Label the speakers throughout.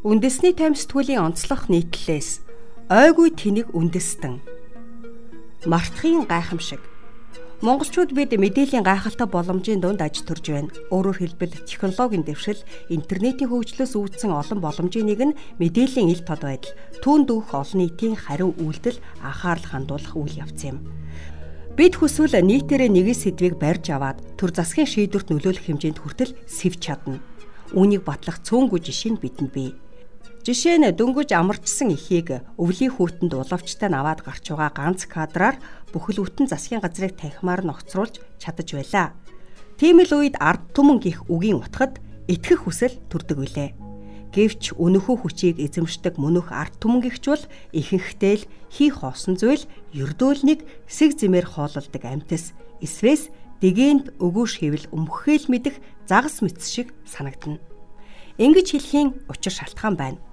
Speaker 1: Үндэсний таймстгуулийн онцлог нийтлэлээс ойгүй тэнийг үндэстэн. Мартахын гайхамшиг. Монголчууд бид мэдээллийн гайхалтай боломжийн дунд аж төрж байна. Өөрөөр хэлбэл технологийн дэвшил, интернетийн хөгжлөөс үүдсэн олон боломжийн нэг нь мэдээллийн ил тод байдал, түүнд өгөх олон нийтийн хариу үйлдэл, анхаарал хандуулах үйл явц юм. Бид хүсвэл нийтээрээ нэгэн сэдвийг барьж аваад төр засгийн шийдвэрт нөлөөлөх хэмжээнд хүртэл сэвч чадна. Үүнийг батлах цөөнгүй жишээ нь бидэнд бий. Жишээ нь дөнгөж амарчсан эхийг өвлийн хүүтэнд улавчтай наваад гарч байгаа ганц кадраар бүхэл бүтэн засгийн газрыг танхимаар ногцруулж чадаж байлаа. Тийм л үед ард түмэн гих үгийн утгад итгэх хүсэл төрдөг билээ. Гэвч өнөхөө хүчийг эзэмшдэг мөнөх ард түмэн гихч бол ихэнхдээ л хийх хоосон зүйл ердөөлнийг сэг зэмээр хоололдог амтас эсвээс дэгээнт өгөөш хэвэл өмгөөл мэдэх загас мэт шиг санагдана. Ингэж хэлхийн учир шалтгаан байна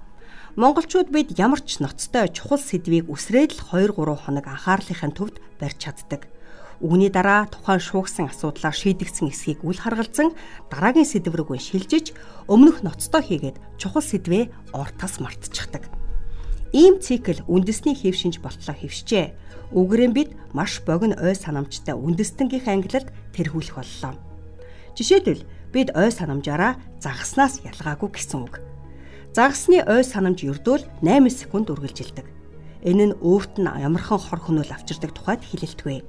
Speaker 1: монголчууд бид ямар ч ноцтой чухал сэдвийг үсрээд л 2 3 хоног анхаарлынхын төвд барьж чаддаг. Үүний дараа тухайн шуугсан асуудлаар шийдэгдсэн эсхийг үл харгалзан дараагийн сэдв рүү шилжиж өмнөх ноцтой хийгээд чухал сэдвээ ортас мартчихдаг. Ийм цикл үндэсний хэв шинж болтлоо хэвшжээ. Үгээрэн бид маш богино ой санамжтай үндэстэнгийн ангилалд тэрхүүлэх боллоо. Жишээлбэл бид ой санамжаараа загаснаас ялгаагүй гэсэн үг. Загасны ой санамж ердөөл 8 секунд үргэлжилдэг. Энэ нь өвөлт нь ямархан хор хөнөөл авчирдаг тухайд хэлэлтгүй.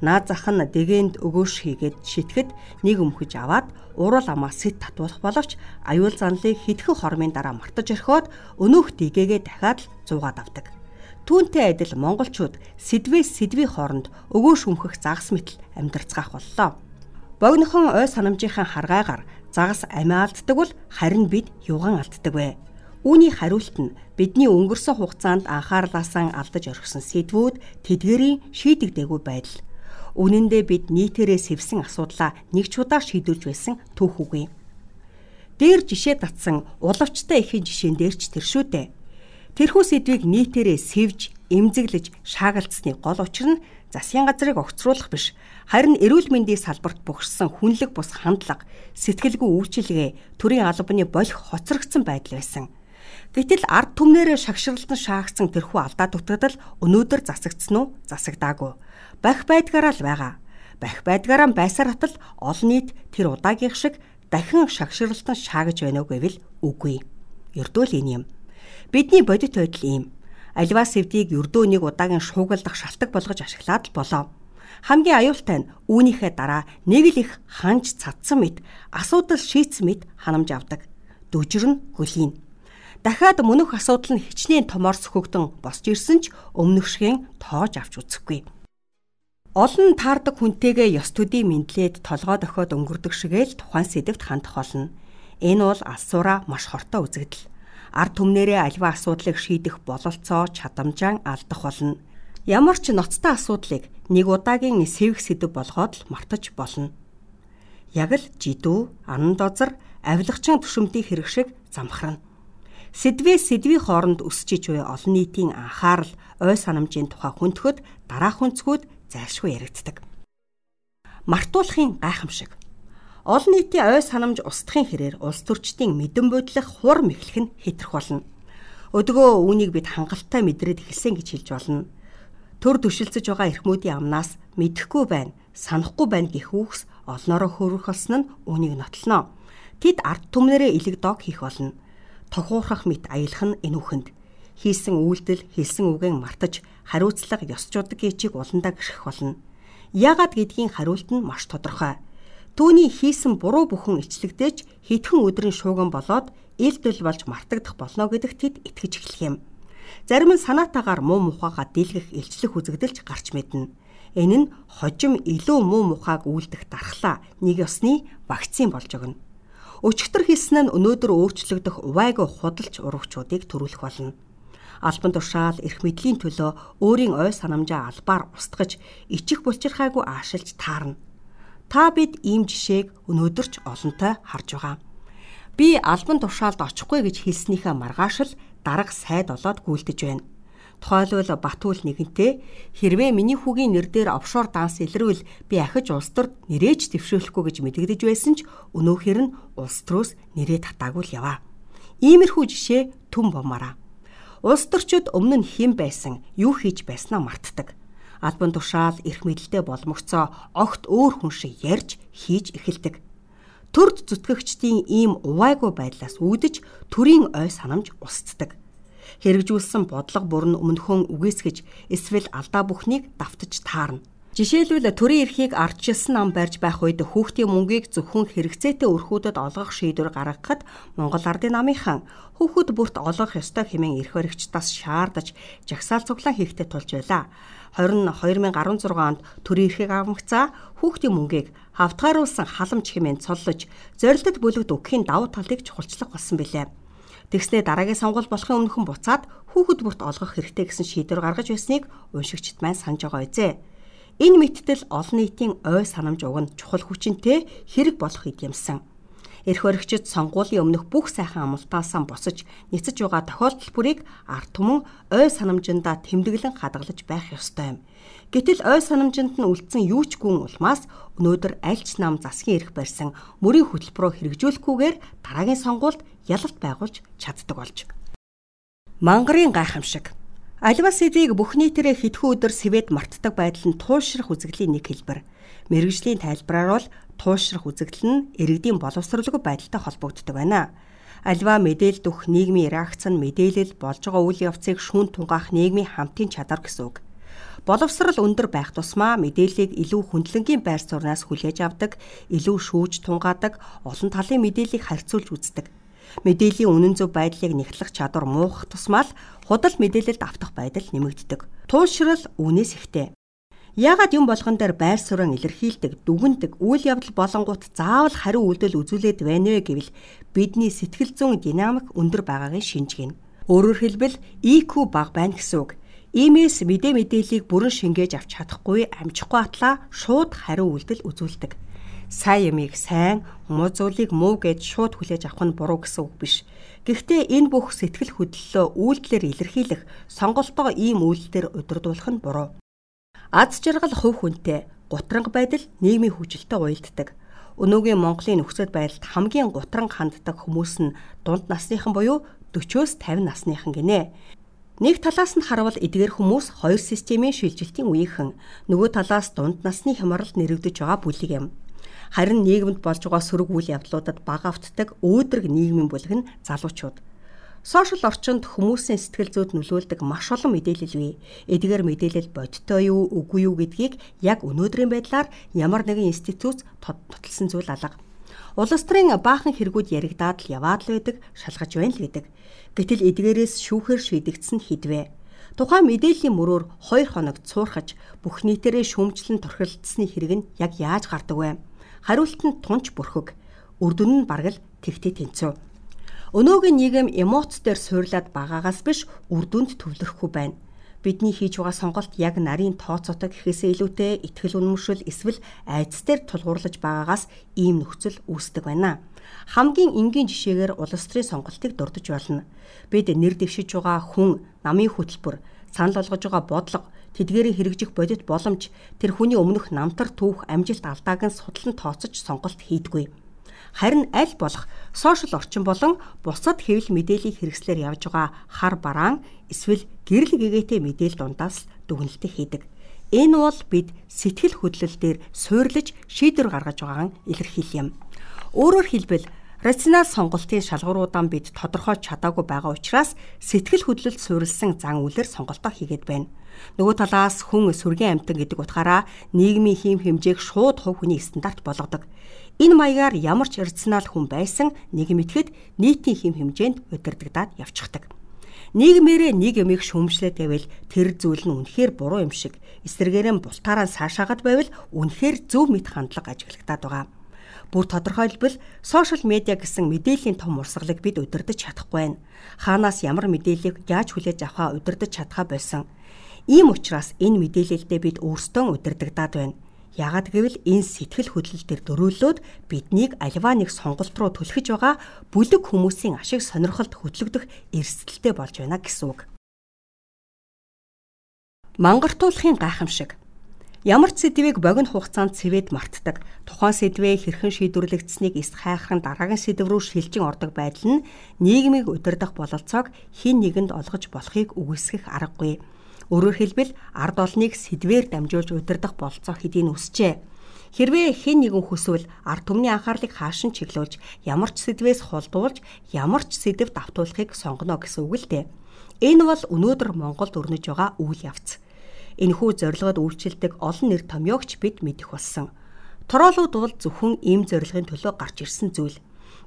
Speaker 1: Наад зах нь дэгэнд өгөөш хийгээд шитгэд нэг өмхөж аваад урал амаа сэт татуулах боловч аюул занлыг хэдхэн хормын дараа мартаж орхиод өнөөх дэгээгээ дахиад л зуугаад авдаг. Түүнтэй адил монголчууд сэдвээс сэдвийн хооронд өгөөш өмхөх загас мэтэл амьдарцгаах боллоо. Богинохон ой санамжийнхаа харгаагаар загас амиа алддаг бол харин бид юуган алддаг вэ? Үүний хариулт нь бидний өнгөрсөн хугацаанд анхаарлаасаа алдаж орхисон сэдвүүд тэдгэрийн шийдэгдээгүй байдал. Үнэн дээр бид нийтээрээ сэвсэн асуудлаа нэг ч удаа шийдүүлж байсан түүх үгүй. Дээр жишээ татсан улавчтай ихийн жишээн дээр ч тэр шүү дээ. Тэрхүү сэдвийг нийтээрээ сэвж, эмзэглэж шаагалцсны гол учир нь засгийн газрыг огцруулах биш харин эрүүл мэндийн салбарт бухарсан хүнлэг бус хандлага сэтгэлгүй үйлчилгээ төрийн албаны болох хоцрогдсон байдал байсан. Гэтэл ард түмнэрээ шагшралтан шаагцсан тэрхүү алдаа дутагдал өнөөдөр засагдсан уу? Засагдаагүй. Бах байдгаараа л байгаа. Бах байдгаараа байсаар хатал олон нийт тэр удаагийнх шиг дахин шагшралтан шаагж байна уу гэвэл үгүй. Ердөөл энэ юм. Бидний бодит байдал ийм альва сэвдийг ердөө нэг удаагийн шуугалдах шалтак болгож ашиглаад л болоо. Хамгийн аюултай нь үүнийхээ дараа нэг л их ханж цадсан мэт асуудал шийдсэн мэт ханамж авдаг. Нь хөлийн. Дахиад мөнөх асуудал нь хичнээн томоор сөхөгдөн босч ирсэн ч өмнөхшгэн тоож авч үзэхгүй. Олон таардаг хүнтэйгээ ёс төдий мэдлээд толгой дохиод өнгөрдөг шигээл тухайн сэдвт хандах болно. Энэ бол алсуура маш хортой үзэгдэл ард түмнэрээ альва асуудлыг шийдэх бололцоо чадамжаан алдах болно. Ямар ч ноцтой асуудлыг нэг удаагийн сэвх сэдв болгоод л мартаж болно. Яг л жидүү, анан дозор, авилгачин төшөмтийн хэрэг шиг замхарна. Сэдвээс сэдвийн хооронд өсчиж буй олон нийтийн анхаарал, ой санамжийн тухай хүндөхөд дараах хүнцгүүд зайлшгүй яригддаг. Мартуулахын гайхамшиг олон нийтийн ой санамж устдахын хэрээр улс төрчдийн мэдэн бодлох хурм эхлэх нь хэтрэх болно. Өдгөө үүнийг бид хангалттай мэдрээд эхэлсэн гэж хэлж болно. Төр төшилцэж байгаа эрхмүүдийн амнаас мэдэхгүй байна, санахгүй байна гэх үгс олноороо хөрөх болсон нь үүнийг нотлоно. Тэд ард түмнэрээ илэг дог хийх болно. Тохуурхах мэт аялах нь энэ үхэнд хийсэн үйлдэл, хэлсэн үгэн мартаж хариуцлага ёсчуудаг гэчиг уландаа гიშгэх болно. Яагаад гэдгийн хариулт нь маш тодорхой Түүний хийсэн буруу бүхэн ичлэгдэж хэдхэн өдрийн шууган болоод илдэл болж мартагдах болно гэдэгт тэд итгэж эхлэх юм. Зарим нь санаатаагаар муу мухагаа дийлгэх илчлэх үзэгдэлж гарч мэднэ. Энэ нь хожим илүү муу мухааг үйлдэх дархлаа нэг ёсны вакцин болж өгнө. Өчигдөр хийсэн нь өнөөдөр өөрчлөгдөх увайгүй худалч урагчуудыг төрүүлэх болно. Албан тушаал эрх мэдлийн төлөө өөрийн ой санамжаа албаар устгаж ичих булчирхайгүй аашилж таарна Та бид ийм жишээг өнөөдөр ч олонтой харж байгаа. Би албан тушаалд очихгүй гэж хэлснийхээ маргааш л дарга сайд болоод гүйлдэж байна. Тухайлбал Батүл нэгэнтээ хэрвээ миний хүүгийн нэр дээр офшор данс илрүүл би ахиж улс төрд нэрэж твшөөлөхгүй гэж мэдэгдэж байсан ч өнөөхөр нь улс төрөөс нэрээ татаагүй л яваа. Иймэрхүү жишээ түн бомараа. Улс төрчид өмнө нь хэн байсан, юу хийж байснаа мартдаг. Албан тушаал эрх мэдэлтэй боломжцоо огт өөр хүн шиг ярьж хийж эхэлдэг. Төрд зүтгэгчдийн ийм увайгүй байдлаас үүдэж төрийн ой санамж устдаг. Хэрэгжүүлсэн бодлого бүр нь өмнөхөн үгээсгэж эсвэл алдаа бүхнийг давтаж таарна. Жишээлбэл төрийн эрхийг ардчилсан ам барьж байх үед хүүхдийн мөнгийг зөвхөн хэрэгцээтэй өрхүүдэд олгох шийдвэр гаргахад Монгол Ардын намынхан хүүхэд бүрт олгох ёстой хэмээн эрх баригчдаас шаардаж жагсаал цуглаан хийхдээ тулж байла. 20 2016 онд төрийн эрхийг авмагцаа хүүхдийн мөнгийг хавтгааруулсан халамж хэмээн цоллож зорилтод бүлэгд өгөхийн давуу талыг чухалчлах болсон билээ. Тэгснээ дараагийн сонгуул болохын өмнөхөн буцаад хүүхэд бүрт олгох хэрэгтэй гэсэн шийдвэр гаргаж байсныг уншигчд маань санаж байгаа үзээ. Энэ мэдтэл олон нийтийн ой санамж уг нь чухал хүчинтэй хэрэг болох эдэмсэн. Эрх баригчид сонгуулийн өмнөх бүх сайхан амлалтаасаа босож нэцэж байгаа тохиолдол бүрийг ард түмэн ой санамжиндаа тэмдэглэн хадгалж байх ёстой юм. Гэтэл ой санамжинд нь үлдсэн юу ч гүн улмаас өнөөдөр аль ч нам засгийн эрх барьсан мөрийн хөтөлбөрөөр хэрэгжүүлэхгүйгээр дараагийн сонгуульд ялалт байгуулж чаддаг болж. Мангарын гайхамшиг Альва сэдвийг бүх нийтээрээ хэдхэн өдөр сэвэд мартдаг байдал нь туушрах үзэгдлийн нэг хэлбэр. Мэргэжлийн тайлбараар бол туушрах үзэгдэл нь иргэдийн боловсролгүй байдалтай холбогддог байна. Альва мэдээлэл дөх нийгмийн реакц нь мэдээлэл болж байгаа үйл явцыг шүүн тунгаах нийгмийн хамтын чадвар гэсэн үг. Боловсрал өндөр байх тусмаа мэдээллийг илүү хүндлэнгийн байр сууриас хүлээж авдаг, илүү шүүж тунгаадаг, олон талын мэдээллийг харьцуулж үздэг Мэдээллийн үнэн зөв байдлыг нэгтлэх чадвар муухах тусмаа л худал мэдээлэлд автах байдал нэмэгддэг. Туушрал үнээс ихтэй. Яагаад юм болгон дээр байр суурин илэрхийлдэг, дүгндэг, үйл явдал болонгууд заавал хариу үйлдэл үзүүлээд байна вэ гэвэл бидний сэтгэл зүйн динамик өндөр байгаагийн шинжгэн. Өөрөөр хэлбэл IQ бага байна гэсэн үг. Иймээс мэдээ мэдээллийг бүрэн шингээж авч чадахгүй амжихгүй атлаа шууд хариу үйлдэл үзүүлдэг сайн ямиг сайн, муу зүйлийг муу гэж шууд хүлээж авах нь буруу гэсэн үг биш. Гэхдээ энэ бүх сэтгэл хөдлөлөө үйлдэлээр илэрхийлэх сонголтоо ийм үйлдэлээр удирдуулах нь буруу. Аз жаргал хувь хүнтэй, гутранг байдал нийгмийн хүжилтэд уялддаг. Өнөөгийн Монголын нөхцөл байдалд хамгийн гутранг ханддаг хүмүүс нь дунд насныхан буюу 40-оос 50 насныхан гинэ. Нэг талаас нь харвал эдгээр хүмүүс хоёр системийн шилжилтийн үеийнхэн, нөгөө талаас дунд насны хямралд нэрвдэж байгаа бүлэг юм. Харин нийгэмд болж байгаа сөрөг үйл явдлуудад бага автдаг өөдрөг нийгмийн бүлэг нь залуучууд. Сошиал орчинд хүмүүсийн сэтгэл зүйд нөлөөлдөг маш олон мэдээлэл бий. Эдгээр мэдээлэл бодиттой юу, үгүй юу гэдгийг яг өнөөдрийн байдлаар ямар нэгэн институт тодтолсон зүйл алга. Улс төрийн баахан хэрэгүүд яригадаад л яваад л байдаг, шалгаж байна л гэдэг. Гэтэл эдгээрээс шүүхээр шийдэгдсэн хідвэ. Тухайн мэдээллийн мөрөөр 2 хоног цуурхаж бүх нийтээрээ шүүмжлэн торхилдсны хэрэг нь яг яаж гардаг вэ? Хариулт нь тунч бүрхэг. Үрдүн нь бараг л тэгтээ тэнцүү. Өнөөгийн нийгэм эмоц дээр суурлаад байгаагаас биш үрдүнд төвлөрөхгүй байна. Бидний хийж байгаа сонголт яг нарийн тооцоотой гэхээсээ илүүтэй ихтгэл үнэмшил эсвэл айдас дээр тулгуурлаж байгаагаас ийм нөхцөл үүсдэг байна. Хамгийн энгийн жишээгээр улс төрийн сонголтыг дурдж болно. Бид нэр дэвшиж байгаа хүн, намын хөтөлбөр, санал болгож байгаа бодлого тэдгээрийг хэрэгжих бодит боломж тэр хүний өмнөх намтар түүх амжилт алдааг нь судлан тооцож сонголт хийдгүй. Харин аль болох сошиал орчин болон бусад хэвлэл мэдээллийн хэрэгслэр явж байгаа хар бараан эсвэл гэрэл гэгээтэй мэдээлэл дундаас дүгнэлтийг хийдэг. Энэ бол бид сэтгэл хөдлөл дээр суйрлаж шийдвэр гаргаж байгаа илэрхийл юм. Өөрөөр хэлбэл Рационал сонголтын шалгууруудаа бид тодорхойлж чадаагүй байгаа учраас сэтгэл хөдлөлд суурилсан зан үйлээр сонголтоо хийгээд байна. Нөгөө талаас хүн сүргийн амтан гэдэг утгаараа нийгмийн хийм хэмжээг шууд хувь хүний стандарт болгодог. Энэ маягаар ямар ч рационал хүн байсан нэг мэтгэд нийтийн хийм хэмжээнд удирдагдаад явчихдаг. Нийгмээрээ нэг ямиг шүүмжлээд байвал тэр зүйл нь үнэхээр буруу юм шиг эсэргээрэн бултаараа цаашаагаад байвал үнэхээр зөв мэд хандлага ажиглагдаад байгаа. Бүр тодорхойлбол сошиал медиа гэсэн мэдээллийн том урсгалыг бид удирдах чадахгүй байна. Хаанаас ямар мэдээллийг яаж хүлээж авахаа удирдах чадхаа болсон. Ийм учраас энэ мэдээлэлдээ бид өөрсдөө удирдагдаад байна. Яагад гэвэл энэ сэтгэл хөдлөл төр дөрөөлөөд биднийг альва нэг сонголт руу түлхэж байгаа бүлэг хүмүүсийн ашиг сонирхолд хөтлөгдөх эрсдэлтэй болж байна гэсэн үг. Мангартуулахын гайхамшиг Ямар ч сэдвийг богино хугацаанд цэвэд мартдаг. Тухайн сэдвээ хэрхэн шийдвэрлэгдсэнийг эс хайхран дараагийн сэдв рүү шилжин ордог байдал нь нийгмийг удирдах бололцоог хин нэгэнд олгож болохыг үгүйсгэх аргагүй. Өөрөөр хэлбэл ард олныг сэдвээр дамжуулж удирдах бололцоо хэдийн өсжээ. Хэрвээ хэн нэгэн хүсвэл ард түмний анхаарлыг хаашин чиглүүлж ямар ч сэдвээс холдуулж ямар ч сэдв давтуулахыг сонгоно гэсэн үг л дээ. Энэ бол өнөөдөр Монголд өрнөж байгаа үйл явц. Энэхүү зорилгод үйлчилдэг олон нэр томьёогч бид мэдэх болсон. Тороолууд бол зөвхөн ийм зорилгын төлөө гарч ирсэн зүйл.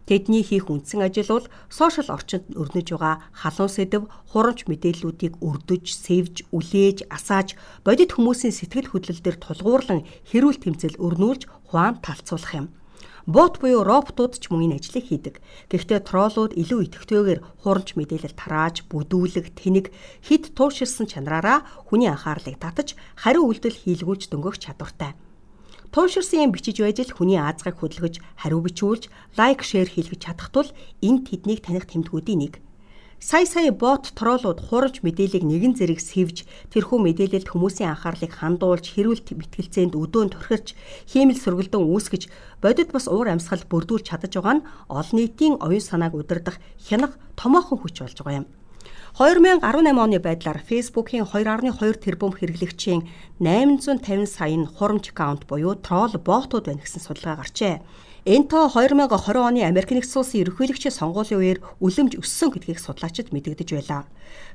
Speaker 1: Тэдний хийх үндсэн ажил бол сошиал орчинд өрнөж байгаа халуун сэдв, хурамч мэдээллүүдийг өрдөж, сэвж, үлээж, асааж, бодит хүмүүсийн сэтгэл хөдлөлдөр тулгуурлан хэрүүл тэмцэл өрнүүлж, хуаан талцуулах юм. Бот буюу роботууд ч мөн энэ ажлыг хийдэг. Гэхдээ троллууд илүү идэвхтэйгээр хурамч мэдээлэл тарааж, бүдүүлэг, тэнэг, хид туушилсан чанараараа хүний анхаарлыг татаж, хариу үйлдэл хийлгүүлж дөнгөх чадвартай. Тууширсан юм бичиж байж л хүний аазгайг хөдөлгөж, хариу бичүүлж, лайк, шеэр хийлгэж чадах тул энэ тэднийг таних тэмдгүүдийн нэг сая сая бот троллууд хурж мэдээллийг нэгэн зэрэг сэвж тэрхүү мэдээлэлд хүмүүсийн анхаарлыг хандуулж хэрүүлт мэтгэлцээнд өдөөн турхирч хиймэл сөргөлдөн үүсгэж бодит бас уур амьсгал бүрдүүлж чадаж байгаа нь олон нийтийн оюун санааг удирдах хянах томоохон хүч болж байгаа юм. 2018 оны байдлаар Facebook-ийн 2.2 тэрбум хэрэглэгчийн 850 сая нь хурамч аккаунт буюу тролл ботууд байна гэсэн судалгаа гарчээ. Энэ тоо 2020 оны Америк нэгдсэн улсын ерөнхийлөгчийн сонгуулийн үеэр үлэмж өссөн гэдгийг судлаачид мэдэгдэж байлаа.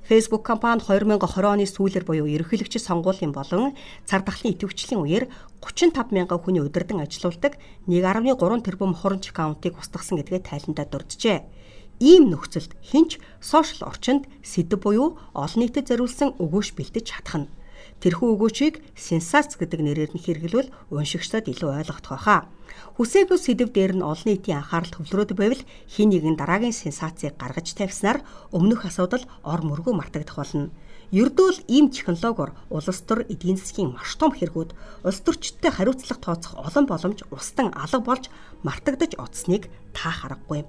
Speaker 1: Facebook компани 2020 оны сүүлэр буюу ерөнхийлөгчийн сонгуулийн болон цар тахлын идэвхжлийн үеэр 35 мянган хүний удирдан ажилуулдаг 1.3 тэрбум хурамч аккаунтыг устгасан гэдгээ тайландаа дурджээ. Ийм нөхцөлд хинч сошиал орчинд сэдв буюу олон нийтэд зориулсан өгөөш бэлдэж чадах нь. Тэрхүү өгөөчийг сенсац гэдэг нэрээр нь хэрэглүүл уншигчдад илүү ойлгох байхаа. Хүсээгүй сэдв дээр нь олон нийтийн анхаарал төвлөрөөд байвал хин нэгэн дараагийн сенсацийг гаргаж тавьснаар өмнөх асуудал ор мөргөө мартагдах болно. Ердөө л ийм технологиор улс төр эдийн засгийн маш том хэрэгүүд улс төрчдтэй хариуцлага тооцох олон боломж устан алга болж мартагдаж оцсныг та харахгүй.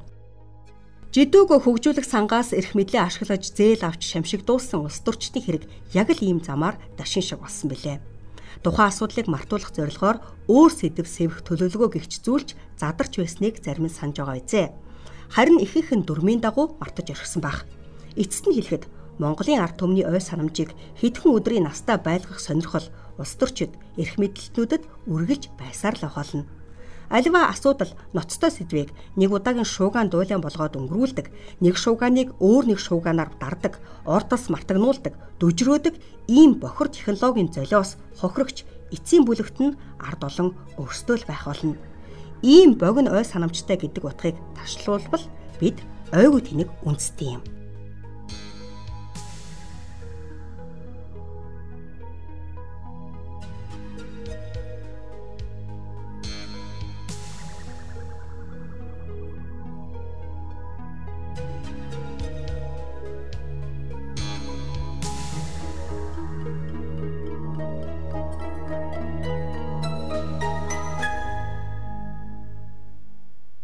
Speaker 1: Жидүүг хөгжүүлэх сангаас эрх мэдлээ ашиглаж зээл авч шамшиг дуусан улс төрчдийн хэрэг яг л ийм замаар дашин шиг болсон бэлээ тухайн асуудлыг мартуулах зорилгоор өөр сэдв сэвэх төлөвлөгөө гихцүүлж задарч байсныг зарим нь санаж байгаа үзээ. Харин ихэнх нь дүрмийн дагуу мартаж орхисон баг. Эцэст нь хэлэхэд Монголын ард түмний ой санамжийг хэдхэн өдрийн настаа байлгах сонирхол улс төрчид эрх мэдлэлтнүүдэд үргэлж байсаар л болно. Аливаа асуудал ноцтой сэдвийг нэг удаагийн шуугаан дуулан болгоод өнгөрүүлдэг. Нэг шуугааныг өөр нэг шуугаанаар дардаг, ортос мартагнуулдаг, дүжрөөдөг ийм бохор технологийн золиос хохирогч эцсийн бүлэгт нь ард олон өөрсдөө л байх болно. Ийм богино ой санамжтай гэдэг утгыг ташлуулбал бид ойгүй тэнэг үндэстэй юм.